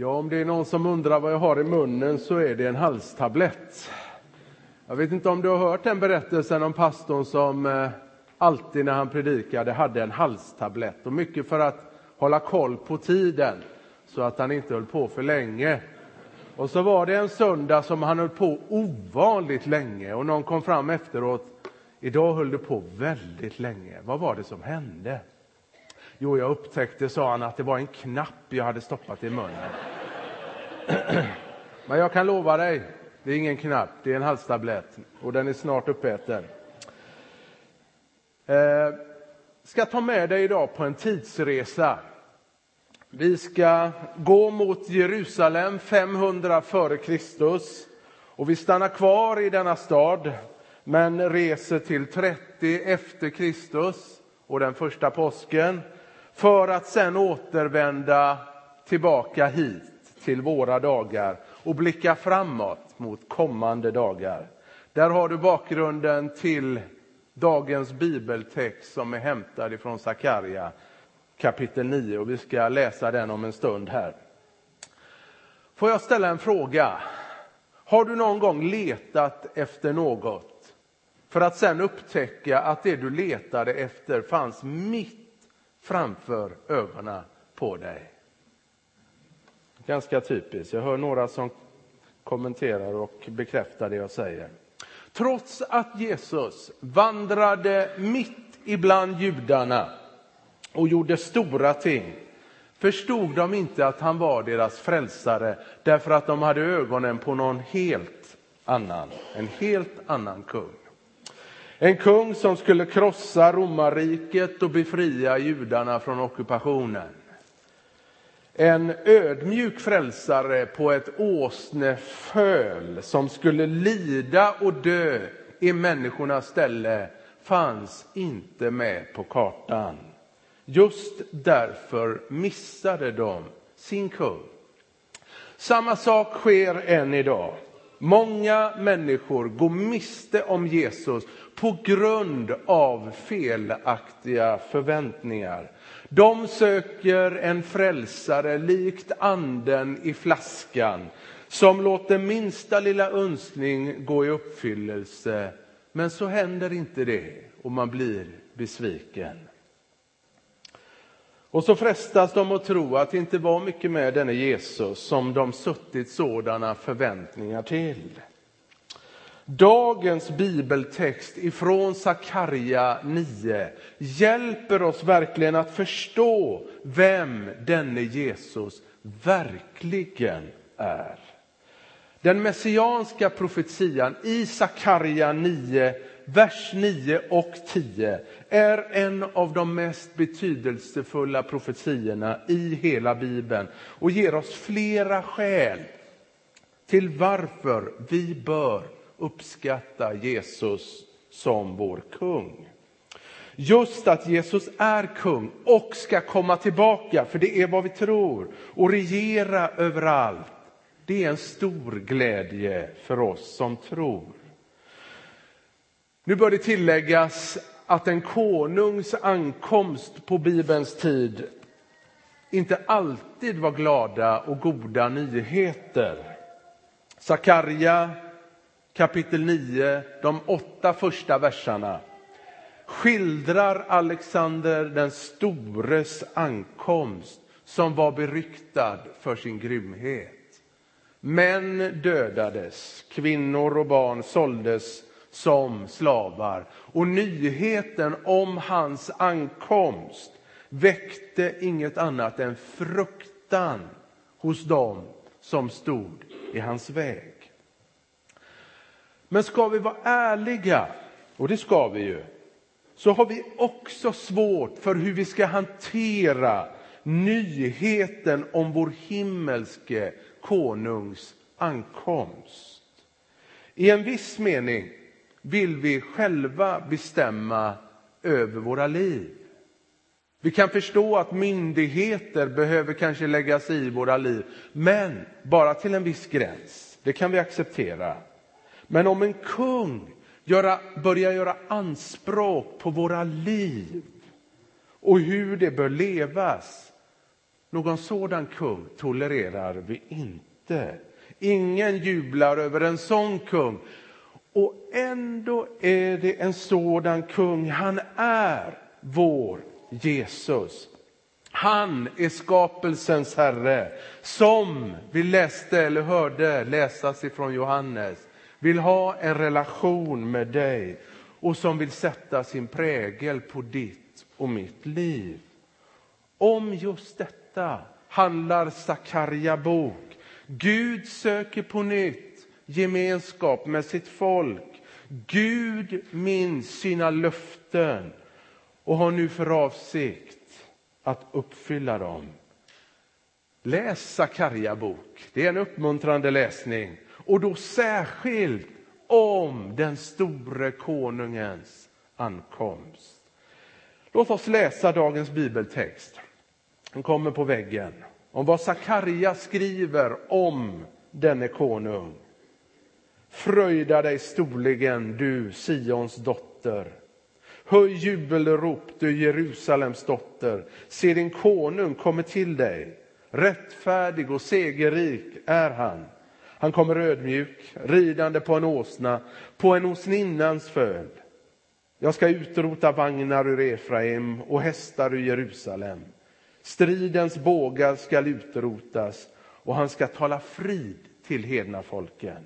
Ja, om det är någon som undrar vad jag har i munnen så är det en halstablett. Jag vet inte om du har hört den berättelsen om pastorn som eh, alltid när han predikade hade en halstablett och mycket för att hålla koll på tiden så att han inte höll på för länge. Och så var det en söndag som han höll på ovanligt länge och någon kom fram efteråt. Idag höll du på väldigt länge. Vad var det som hände? Jo, jag upptäckte, sa han, att det var en knapp jag hade stoppat i munnen. Men jag kan lova dig, det är ingen knapp, det är en halstablett och den är snart uppäten. Eh, ska ta med dig idag på en tidsresa. Vi ska gå mot Jerusalem 500 före Kristus och vi stannar kvar i denna stad men reser till 30 efter Kristus och den första påsken för att sen återvända tillbaka hit till våra dagar och blicka framåt mot kommande dagar. Där har du bakgrunden till dagens bibeltext som är hämtad ifrån Sakarja kapitel 9 och vi ska läsa den om en stund här. Får jag ställa en fråga? Har du någon gång letat efter något för att sen upptäcka att det du letade efter fanns mitt framför ögonen på dig. Ganska typiskt. Jag hör några som kommenterar och bekräftar det jag säger. Trots att Jesus vandrade mitt ibland judarna och gjorde stora ting förstod de inte att han var deras frälsare därför att de hade ögonen på någon helt annan, en helt annan kung. En kung som skulle krossa romarriket och befria judarna från ockupationen. En ödmjuk frälsare på ett åsneföl som skulle lida och dö i människornas ställe fanns inte med på kartan. Just därför missade de sin kung. Samma sak sker än idag. Många människor går miste om Jesus på grund av felaktiga förväntningar. De söker en frälsare likt anden i flaskan som låter minsta lilla önskning gå i uppfyllelse. Men så händer inte det och man blir besviken. Och så frestas de att tro att det inte var mycket med denne Jesus som de suttit sådana förväntningar till. Dagens bibeltext ifrån Sakarja 9 hjälper oss verkligen att förstå vem denne Jesus verkligen är. Den messianska profetian i Sakarja 9, vers 9 och 10 är en av de mest betydelsefulla profetiorna i hela Bibeln och ger oss flera skäl till varför vi bör uppskatta Jesus som vår kung. Just att Jesus är kung och ska komma tillbaka, för det är vad vi tror, och regera överallt. Det är en stor glädje för oss som tror. Nu bör det tilläggas att en konungs ankomst på Bibelns tid inte alltid var glada och goda nyheter. Sakarja kapitel 9, de åtta första verserna skildrar Alexander den stores ankomst som var beryktad för sin grymhet. Män dödades, kvinnor och barn såldes som slavar och nyheten om hans ankomst väckte inget annat än fruktan hos dem som stod i hans väg. Men ska vi vara ärliga, och det ska vi ju, så har vi också svårt för hur vi ska hantera nyheten om vår himmelske konungs ankomst. I en viss mening vill vi själva bestämma över våra liv. Vi kan förstå att myndigheter behöver kanske lägga sig i våra liv, men bara till en viss gräns. Det kan vi acceptera. Men om en kung göra, börjar göra anspråk på våra liv och hur det bör levas, Någon sådan kung tolererar vi inte. Ingen jublar över en sån kung. Och ändå är det en sådan kung. Han är vår Jesus. Han är skapelsens herre som vi läste eller hörde läsas ifrån Johannes vill ha en relation med dig och som vill sätta sin prägel på ditt och mitt liv. Om just detta handlar Sakarja bok. Gud söker på nytt gemenskap med sitt folk. Gud minns sina löften och har nu för avsikt att uppfylla dem. Läs Sakarja bok. Det är en uppmuntrande läsning. Och då särskilt om den store konungens ankomst. Låt oss läsa dagens bibeltext. Den kommer på väggen. Om vad Sakarja skriver om denne konung. Fröjda dig storligen, du Sions dotter. Höj jubelrop, du Jerusalems dotter. Se, din konung kommer till dig. Rättfärdig och segerrik är han. Han kommer ödmjuk, ridande på en åsna, på en åsninnans föl. Jag ska utrota vagnar ur Efraim och hästar ur Jerusalem. Stridens bågar skall utrotas och han ska tala frid till hedna folken.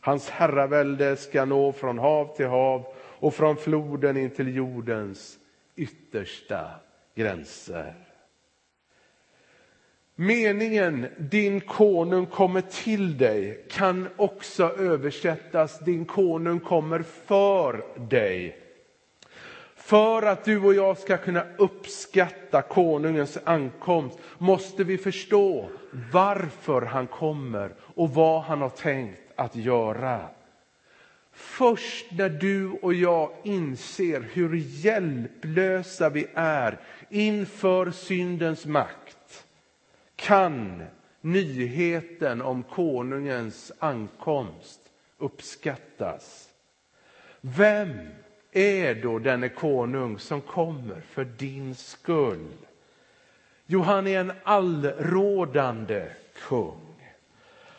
Hans herravälde ska nå från hav till hav och från floden in till jordens yttersta gränser. Meningen din konung kommer till dig kan också översättas din konung kommer för dig. För att du och jag ska kunna uppskatta konungens ankomst måste vi förstå varför han kommer och vad han har tänkt att göra. Först när du och jag inser hur hjälplösa vi är inför syndens makt kan nyheten om konungens ankomst uppskattas. Vem är då denne konung som kommer för din skull? Jo, han är en allrådande kung.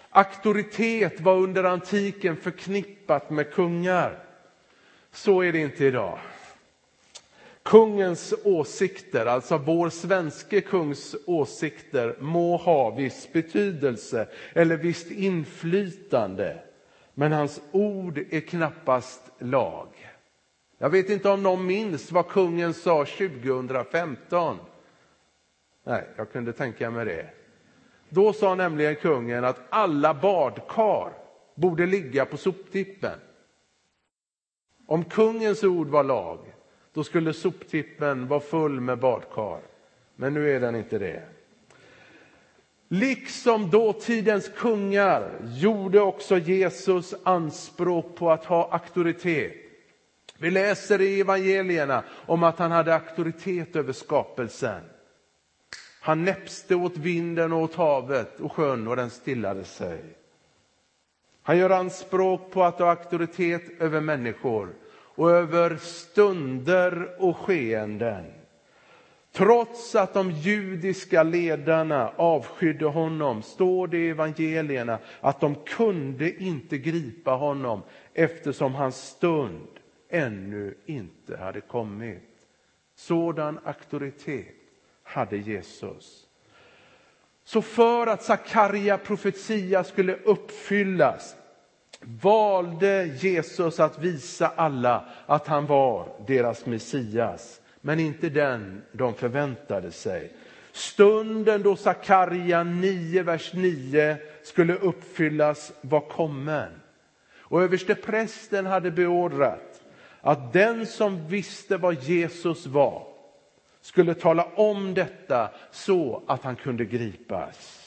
Auktoritet var under antiken förknippat med kungar. Så är det inte idag. Kungens åsikter, alltså vår svenske kungs åsikter, må ha viss betydelse eller visst inflytande. Men hans ord är knappast lag. Jag vet inte om någon minns vad kungen sa 2015. Nej, jag kunde tänka mig det. Då sa nämligen kungen att alla badkar borde ligga på soptippen. Om kungens ord var lag, då skulle soptippen vara full med badkar. Men nu är den inte det. Liksom dåtidens kungar gjorde också Jesus anspråk på att ha auktoritet. Vi läser i evangelierna om att han hade auktoritet över skapelsen. Han näpste åt vinden och åt havet och sjön och den stillade sig. Han gör anspråk på att ha auktoritet över människor och över stunder och skeenden. Trots att de judiska ledarna avskydde honom står det i evangelierna att de kunde inte gripa honom eftersom hans stund ännu inte hade kommit. Sådan auktoritet hade Jesus. Så för att Sakarja profetia skulle uppfyllas valde Jesus att visa alla att han var deras Messias, men inte den de förväntade sig. Stunden då Sakarja 9, vers 9 skulle uppfyllas var kommen. Och översteprästen hade beordrat att den som visste vad Jesus var skulle tala om detta så att han kunde gripas.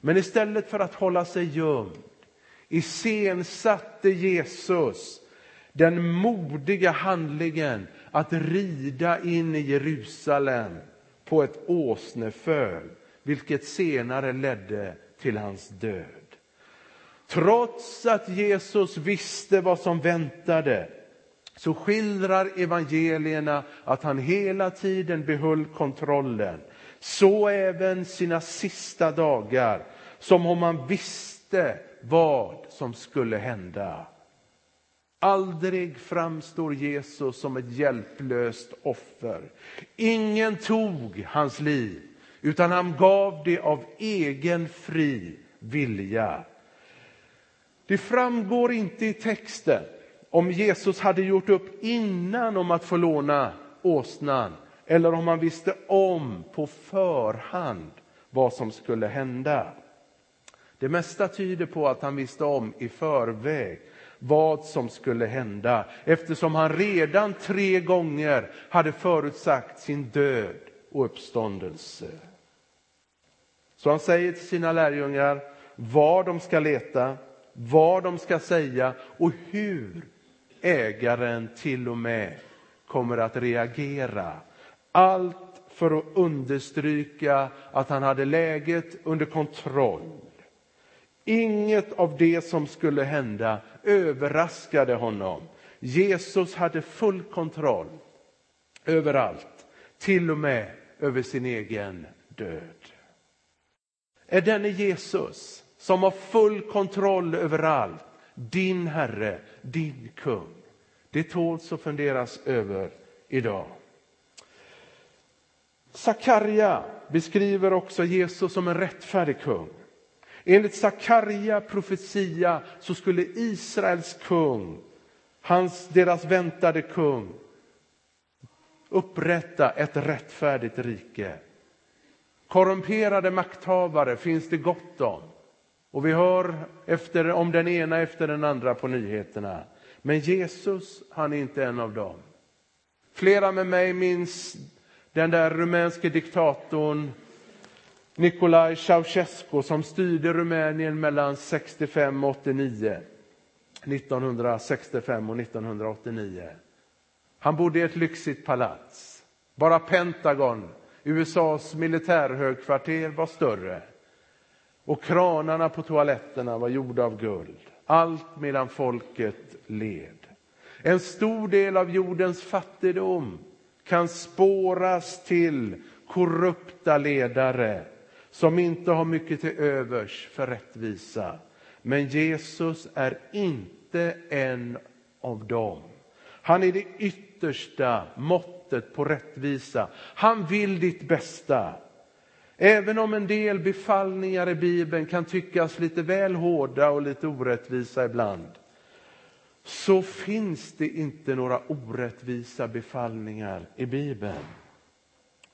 Men istället för att hålla sig gömd iscensatte Jesus den modiga handlingen att rida in i Jerusalem på ett åsneföl, vilket senare ledde till hans död. Trots att Jesus visste vad som väntade så skildrar evangelierna att han hela tiden behöll kontrollen. så även sina sista dagar, som om han visste vad som skulle hända. Aldrig framstår Jesus som ett hjälplöst offer. Ingen tog hans liv, utan han gav det av egen fri vilja. Det framgår inte i texten om Jesus hade gjort upp innan om att få låna åsnan eller om han visste om på förhand vad som skulle hända. Det mesta tyder på att han visste om i förväg vad som skulle hända eftersom han redan tre gånger hade förutsagt sin död och uppståndelse. Så han säger till sina lärjungar var de ska leta, vad de ska säga och hur ägaren till och med kommer att reagera. Allt för att understryka att han hade läget under kontroll. Inget av det som skulle hända överraskade honom. Jesus hade full kontroll över allt, till och med över sin egen död. Är denne Jesus som har full kontroll över allt, din Herre, din kung? Det tåls att funderas över idag. Sakarja beskriver också Jesus som en rättfärdig kung. Enligt Sakarja profetia så skulle Israels kung, hans, deras väntade kung, upprätta ett rättfärdigt rike. Korrumperade makthavare finns det gott om. Och vi hör efter, om den ena efter den andra på nyheterna. Men Jesus, han är inte en av dem. Flera med mig minns den där rumänske diktatorn Nicolae Ceausescu som styrde Rumänien mellan 65 och 89. 1965 och 1989. Han bodde i ett lyxigt palats. Bara Pentagon, USAs militärhögkvarter, var större. Och kranarna på toaletterna var gjorda av guld. Allt medan folket led. En stor del av jordens fattigdom kan spåras till korrupta ledare som inte har mycket till övers för rättvisa. Men Jesus är inte en av dem. Han är det yttersta måttet på rättvisa. Han vill ditt bästa. Även om en del befallningar i Bibeln kan tyckas lite väl hårda och lite orättvisa ibland så finns det inte några orättvisa befallningar i Bibeln.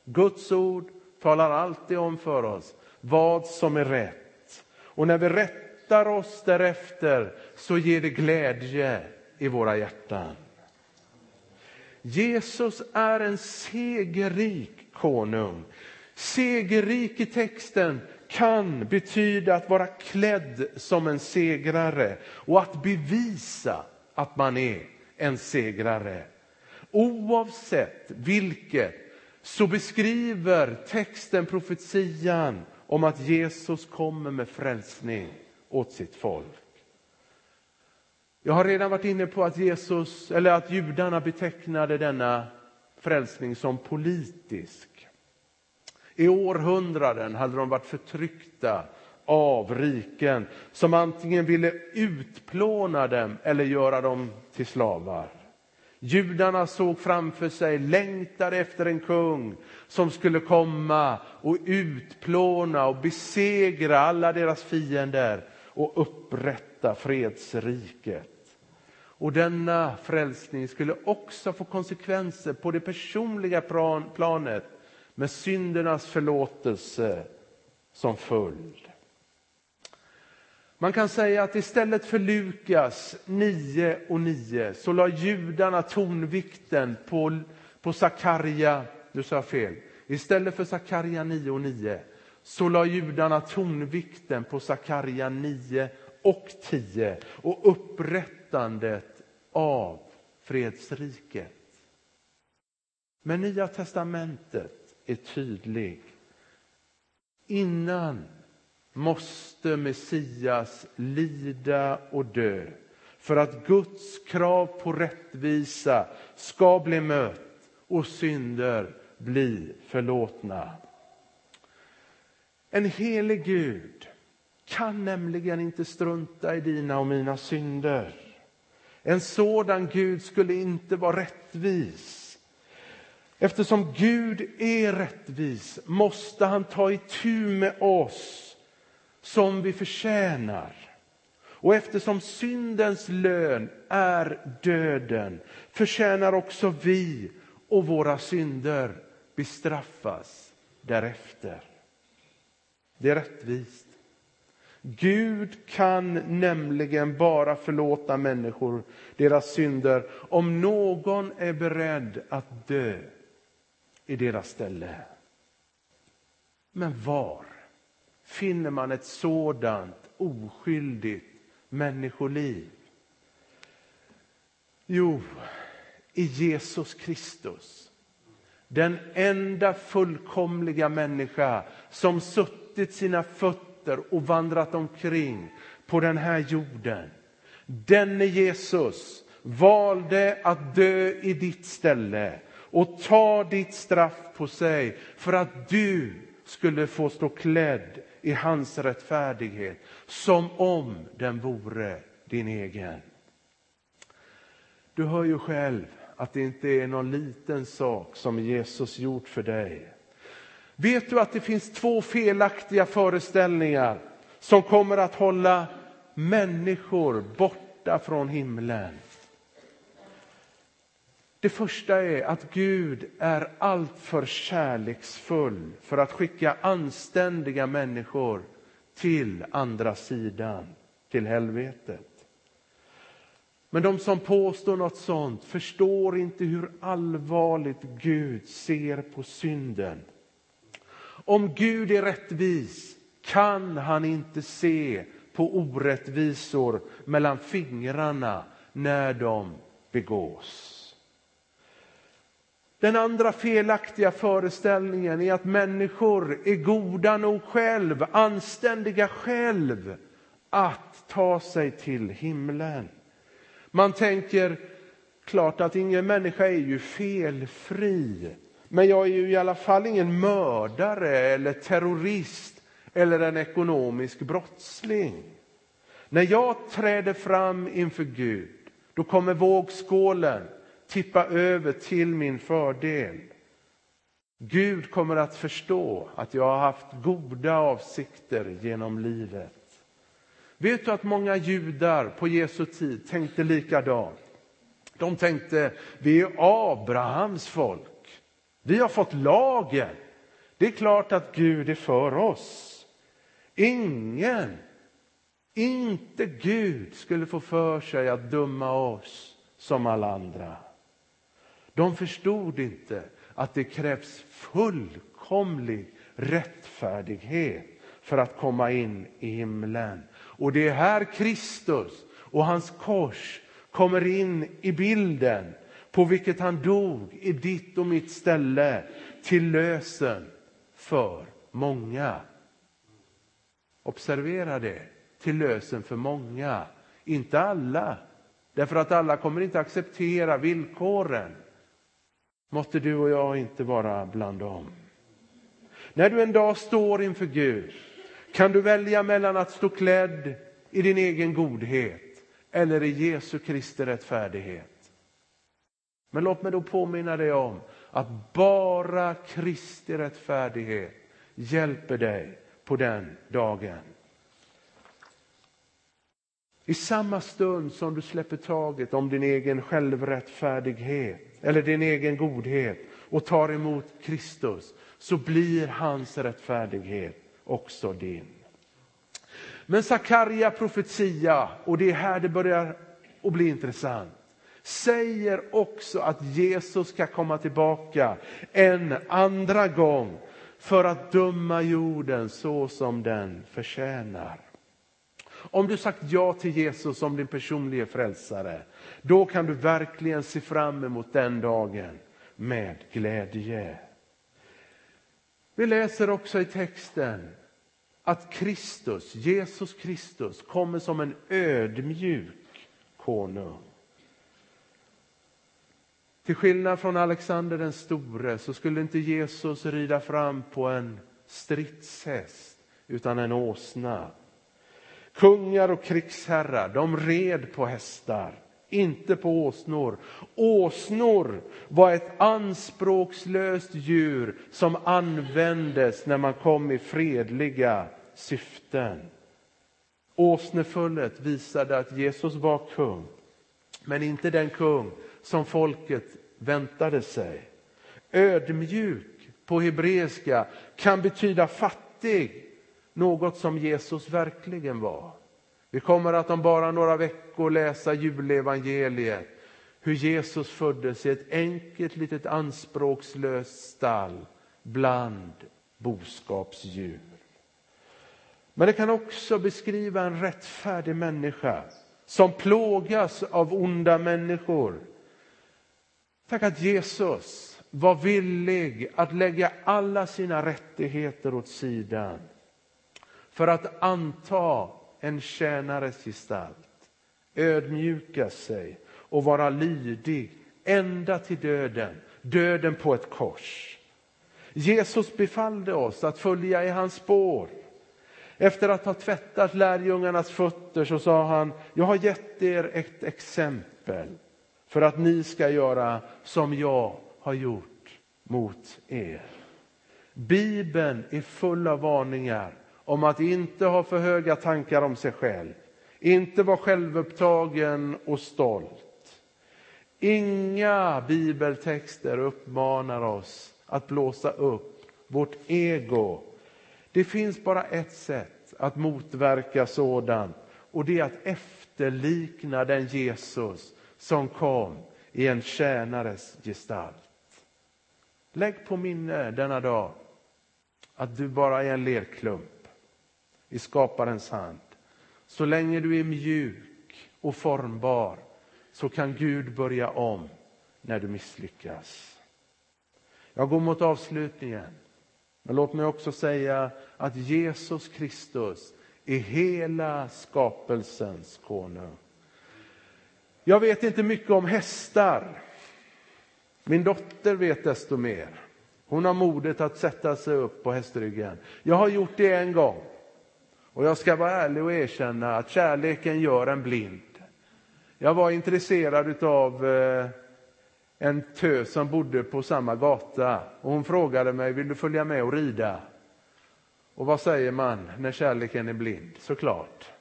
Guds ord talar alltid om för oss vad som är rätt. Och när vi rättar oss därefter så ger det glädje i våra hjärtan. Jesus är en segerrik konung. Segerrik i texten kan betyda att vara klädd som en segrare och att bevisa att man är en segrare. Oavsett vilket så beskriver texten profetian om att Jesus kommer med frälsning åt sitt folk. Jag har redan varit inne på att Jesus, eller att judarna betecknade denna frälsning som politisk. I århundraden hade de varit förtryckta av riken som antingen ville utplåna dem eller göra dem till slavar. Judarna såg framför sig, längtade efter en kung som skulle komma och utplåna och besegra alla deras fiender och upprätta fredsriket. Och denna frälsning skulle också få konsekvenser på det personliga planet med syndernas förlåtelse som följd. Man kan säga att istället för Lukas 9 och 9 så la judarna tonvikten på, på Sakarja, Nu sa jag fel, istället för Sakarja 9 och 9 så la judarna tonvikten på Sakarja 9 och 10 och upprättandet av fredsriket. Men Nya testamentet är tydlig. Innan måste Messias lida och dö för att Guds krav på rättvisa ska bli mött och synder bli förlåtna. En helig Gud kan nämligen inte strunta i dina och mina synder. En sådan Gud skulle inte vara rättvis. Eftersom Gud är rättvis måste han ta itu med oss som vi förtjänar. Och eftersom syndens lön är döden förtjänar också vi och våra synder bestraffas därefter. Det är rättvist. Gud kan nämligen bara förlåta människor deras synder om någon är beredd att dö i deras ställe. Men var finner man ett sådant oskyldigt människoliv? Jo, i Jesus Kristus. Den enda fullkomliga människa som suttit sina fötter och vandrat omkring på den här jorden. Denne Jesus valde att dö i ditt ställe och ta ditt straff på sig för att du skulle få stå klädd i hans rättfärdighet som om den vore din egen. Du hör ju själv att det inte är någon liten sak som Jesus gjort för dig. Vet du att det finns två felaktiga föreställningar som kommer att hålla människor borta från himlen? Det första är att Gud är alltför kärleksfull för att skicka anständiga människor till andra sidan, till helvetet. Men de som påstår något sånt förstår inte hur allvarligt Gud ser på synden. Om Gud är rättvis kan han inte se på orättvisor mellan fingrarna när de begås. Den andra felaktiga föreställningen är att människor är goda nog själv, anständiga själv, att ta sig till himlen. Man tänker, klart att ingen människa är ju felfri. Men jag är ju i alla fall ingen mördare eller terrorist eller en ekonomisk brottsling. När jag träder fram inför Gud, då kommer vågskålen tippa över till min fördel. Gud kommer att förstå att jag har haft goda avsikter genom livet. Vet du att många judar på Jesu tid tänkte likadant? De tänkte, vi är Abrahams folk. Vi har fått lagen. Det är klart att Gud är för oss. Ingen, inte Gud, skulle få för sig att döma oss som alla andra. De förstod inte att det krävs fullkomlig rättfärdighet för att komma in i himlen. Och det är här Kristus och hans kors kommer in i bilden på vilket han dog i ditt och mitt ställe till lösen för många. Observera det, till lösen för många. Inte alla, därför att alla kommer inte acceptera villkoren. Måtte du och jag inte vara bland dem. När du en dag står inför Gud kan du välja mellan att stå klädd i din egen godhet eller i Jesu Kristi rättfärdighet. Men låt mig då påminna dig om att bara Kristi rättfärdighet hjälper dig på den dagen. I samma stund som du släpper taget om din egen självrättfärdighet eller din egen godhet och tar emot Kristus så blir hans rättfärdighet också din. Men Sakarja profetia, och det är här det börjar att bli intressant, säger också att Jesus ska komma tillbaka en andra gång för att döma jorden så som den förtjänar. Om du sagt ja till Jesus som din personliga frälsare, då kan du verkligen se fram emot den dagen med glädje. Vi läser också i texten att Kristus, Jesus Kristus, kommer som en ödmjuk konung. Till skillnad från Alexander den store så skulle inte Jesus rida fram på en stridshäst utan en åsna. Kungar och krigsherrar, de red på hästar, inte på åsnor. Åsnor var ett anspråkslöst djur som användes när man kom i fredliga syften. Åsnefullet visade att Jesus var kung, men inte den kung som folket väntade sig. Ödmjuk på hebreiska kan betyda fattig, något som Jesus verkligen var. Vi kommer att om bara några veckor läsa julevangeliet, hur Jesus föddes i ett enkelt litet anspråkslöst stall bland boskapsdjur. Men det kan också beskriva en rättfärdig människa som plågas av onda människor. Tack att Jesus var villig att lägga alla sina rättigheter åt sidan för att anta en tjänares gestalt, ödmjuka sig och vara lydig ända till döden, döden på ett kors. Jesus befallde oss att följa i hans spår. Efter att ha tvättat lärjungarnas fötter så sa han, jag har gett er ett exempel för att ni ska göra som jag har gjort mot er. Bibeln är full av varningar om att inte ha för höga tankar om sig själv, inte vara självupptagen och stolt. Inga bibeltexter uppmanar oss att blåsa upp vårt ego. Det finns bara ett sätt att motverka sådant och det är att efterlikna den Jesus som kom i en tjänares gestalt. Lägg på minne denna dag att du bara är en lerklump i skaparens hand. Så länge du är mjuk och formbar så kan Gud börja om när du misslyckas. Jag går mot avslutningen. Men låt mig också säga att Jesus Kristus är hela skapelsens konung. Jag vet inte mycket om hästar. Min dotter vet desto mer. Hon har modet att sätta sig upp på hästryggen. Jag har gjort det en gång. Och jag ska vara ärlig och erkänna att kärleken gör en blind. Jag var intresserad av eh, en tös som bodde på samma gata och hon frågade mig, vill du följa med och rida? Och vad säger man när kärleken är blind? Såklart.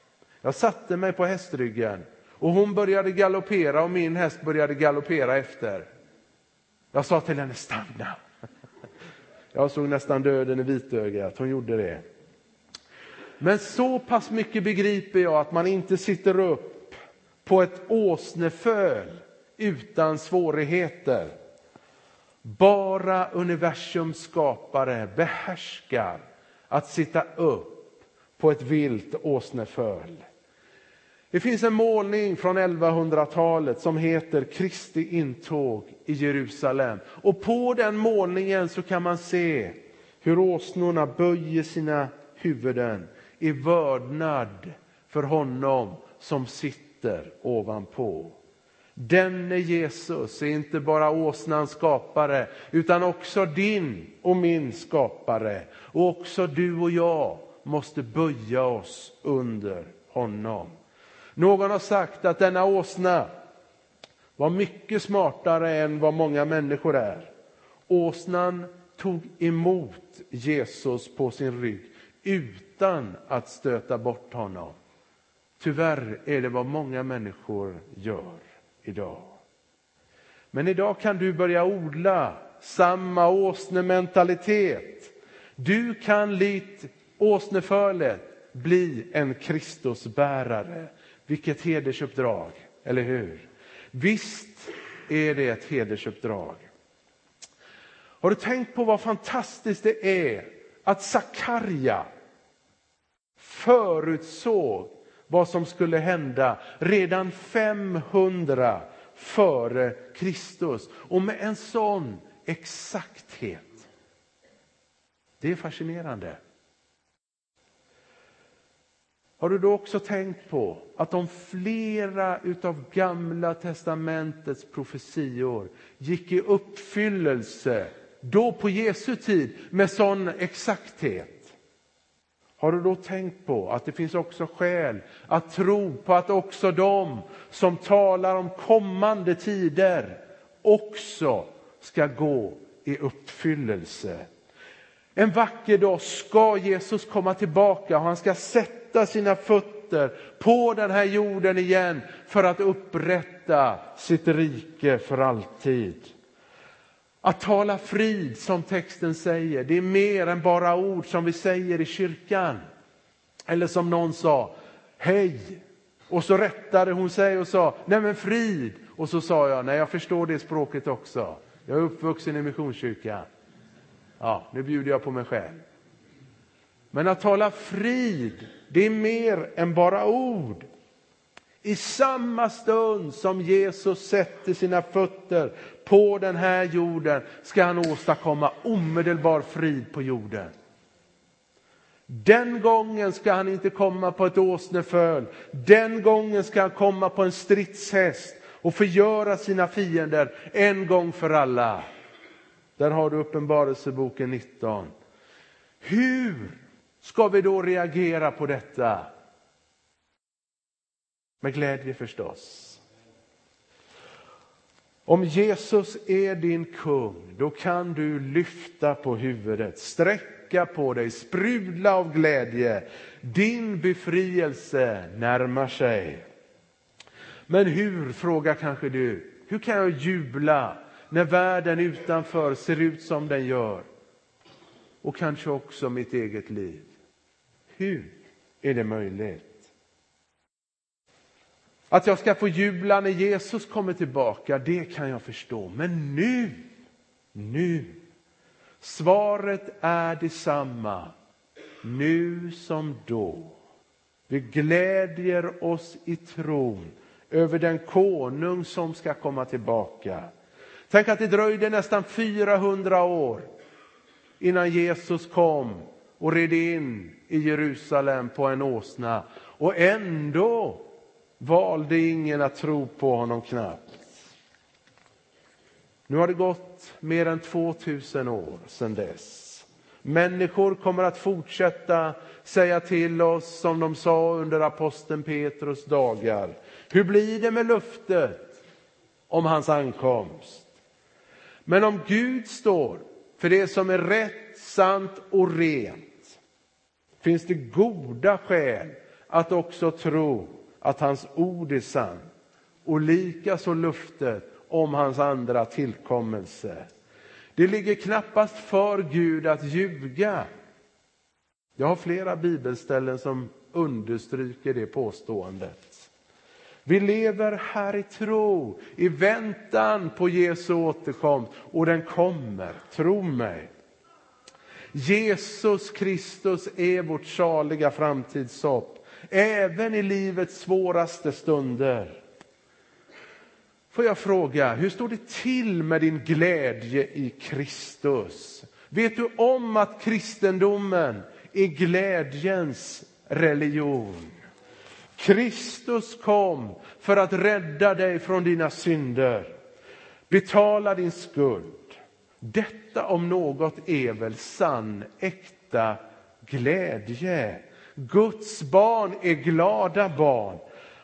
Jag satte mig på hästryggen och hon började galoppera och min häst började galoppera efter. Jag sa till henne, stanna. Jag såg nästan döden i vitögat, hon gjorde det. Men så pass mycket begriper jag att man inte sitter upp på ett åsneföl utan svårigheter. Bara universums skapare behärskar att sitta upp på ett vilt åsneföl. Det finns en målning från 1100-talet som heter Kristi intåg i Jerusalem. Och på den målningen så kan man se hur åsnorna böjer sina huvuden i vördnad för honom som sitter ovanpå. Denne Jesus är inte bara åsnans skapare utan också din och min skapare. Och också du och jag måste böja oss under honom. Någon har sagt att denna åsna var mycket smartare än vad många människor är. Åsnan tog emot Jesus på sin rygg utan att stöta bort honom. Tyvärr är det vad många människor gör idag. Men idag kan du börja odla samma åsnementalitet. Du kan likt åsnefölet bli en Kristusbärare. Vilket hedersuppdrag, eller hur? Visst är det ett hedersuppdrag. Har du tänkt på vad fantastiskt det är att Sakarja förutsåg vad som skulle hända redan 500 före Kristus och med en sån exakthet. Det är fascinerande. Har du då också tänkt på att om flera utav Gamla testamentets profetior gick i uppfyllelse då på Jesu tid med sån exakthet har du då tänkt på att det finns också skäl att tro på att också de som talar om kommande tider också ska gå i uppfyllelse? En vacker dag ska Jesus komma tillbaka och han ska sätta sina fötter på den här jorden igen för att upprätta sitt rike för alltid. Att tala frid, som texten säger, det är mer än bara ord som vi säger i kyrkan. Eller som någon sa, hej. Och så rättade hon sig och sa, nej men frid. Och så sa jag, nej jag förstår det språket också. Jag är uppvuxen i Missionskyrkan. Ja, nu bjuder jag på mig själv. Men att tala frid, det är mer än bara ord. I samma stund som Jesus sätter sina fötter på den här jorden ska han åstadkomma omedelbar frid på jorden. Den gången ska han inte komma på ett åsneföl. Den gången ska han komma på en stridshäst och förgöra sina fiender en gång för alla. Där har du Uppenbarelseboken 19. Hur ska vi då reagera på detta? Med glädje förstås. Om Jesus är din kung, då kan du lyfta på huvudet, sträcka på dig, sprudla av glädje. Din befrielse närmar sig. Men hur, frågar kanske du, hur kan jag jubla när världen utanför ser ut som den gör? Och kanske också mitt eget liv. Hur är det möjligt? Att jag ska få jubla när Jesus kommer tillbaka, det kan jag förstå. Men nu, nu. Svaret är detsamma, nu som då. Vi glädjer oss i tron över den konung som ska komma tillbaka. Tänk att det dröjde nästan 400 år innan Jesus kom och red in i Jerusalem på en åsna. Och ändå valde ingen att tro på honom knappt. Nu har det gått mer än 2000 år sedan dess. Människor kommer att fortsätta säga till oss som de sa under aposteln Petrus dagar. Hur blir det med löftet om hans ankomst? Men om Gud står för det som är rätt, sant och rent finns det goda skäl att också tro att hans ord är sant och likaså luftet om hans andra tillkommelse. Det ligger knappast för Gud att ljuga. Jag har flera bibelställen som understryker det påståendet. Vi lever här i tro, i väntan på Jesu återkomst och den kommer, tro mig. Jesus Kristus är vårt saliga framtidshopp även i livets svåraste stunder. Får jag fråga, hur står det till med din glädje i Kristus? Vet du om att kristendomen är glädjens religion? Kristus kom för att rädda dig från dina synder, betala din skuld. Detta om något är väl sann, äkta glädje. Guds barn är glada barn.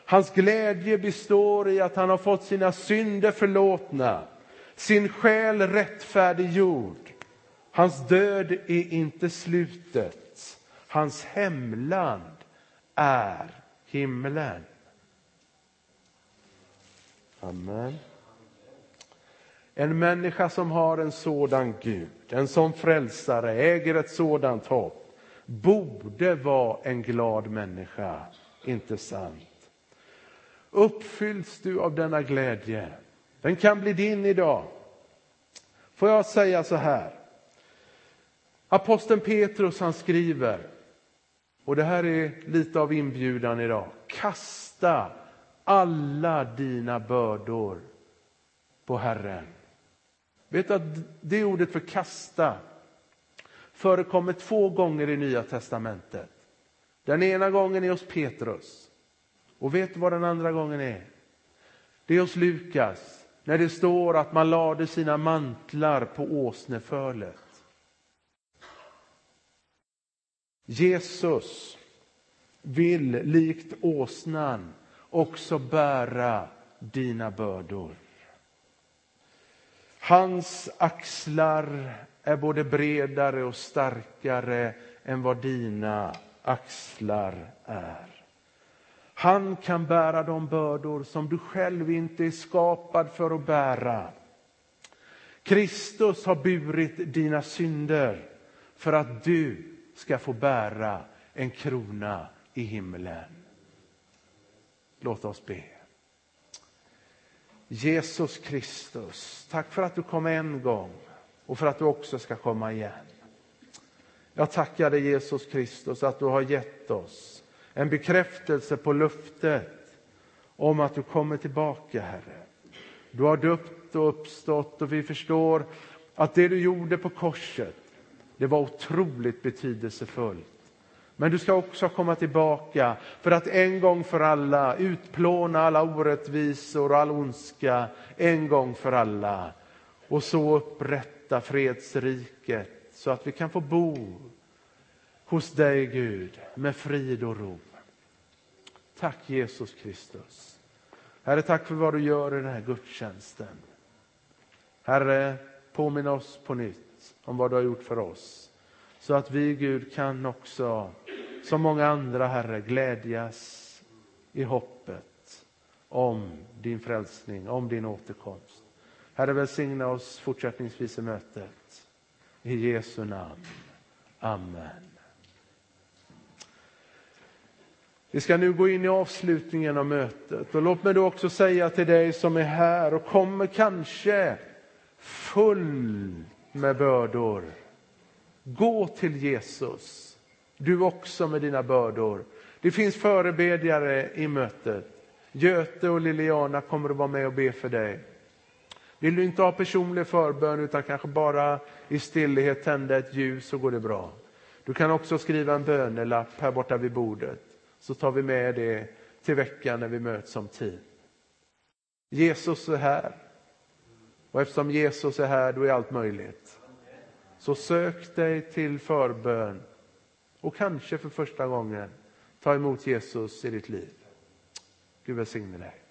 Hans glädje består i att han har fått sina synder förlåtna, sin själ rättfärdiggjord. Hans död är inte slutet. Hans hemland är himlen. Amen. En människa som har en sådan Gud, en sån frälsare, äger ett sådant hopp borde vara en glad människa, inte sant? Uppfylls du av denna glädje? Den kan bli din idag. Får jag säga så här. Aposteln Petrus han skriver, och det här är lite av inbjudan idag. Kasta alla dina bördor på Herren. Vet du att det ordet för kasta förekommer två gånger i Nya testamentet. Den ena gången är hos Petrus. Och vet du vad den andra gången är? Det är hos Lukas, när det står att man lade sina mantlar på åsnefölet. Jesus vill likt åsnan också bära dina bördor. Hans axlar är både bredare och starkare än vad dina axlar är. Han kan bära de bördor som du själv inte är skapad för att bära. Kristus har burit dina synder för att du ska få bära en krona i himlen. Låt oss be. Jesus Kristus, tack för att du kom en gång och för att du också ska komma igen. Jag tackar dig Jesus Kristus att du har gett oss en bekräftelse på luftet om att du kommer tillbaka, Herre. Du har döpt och uppstått och vi förstår att det du gjorde på korset, det var otroligt betydelsefullt. Men du ska också komma tillbaka för att en gång för alla utplåna alla orättvisor och all ondska en gång för alla och så upprätta fredsriket så att vi kan få bo hos dig, Gud, med frid och ro. Tack Jesus Kristus. Herre, tack för vad du gör i den här gudstjänsten. Herre, påminn oss på nytt om vad du har gjort för oss. Så att vi, Gud, kan också, som många andra, Herre, glädjas i hoppet om din frälsning, om din återkomst. Herre, välsigna oss fortsättningsvis i mötet. I Jesu namn. Amen. Vi ska nu gå in i avslutningen av mötet och låt mig då också säga till dig som är här och kommer kanske full med bördor. Gå till Jesus, du också med dina bördor. Det finns förebedjare i mötet. Göte och Liliana kommer att vara med och be för dig. Vill du inte ha personlig förbön utan kanske bara i stillhet tända ett ljus så går det bra. Du kan också skriva en bönelapp här borta vid bordet så tar vi med det till veckan när vi möts som team. Jesus är här. Och eftersom Jesus är här, då är allt möjligt. Så sök dig till förbön och kanske för första gången ta emot Jesus i ditt liv. Gud välsigne dig.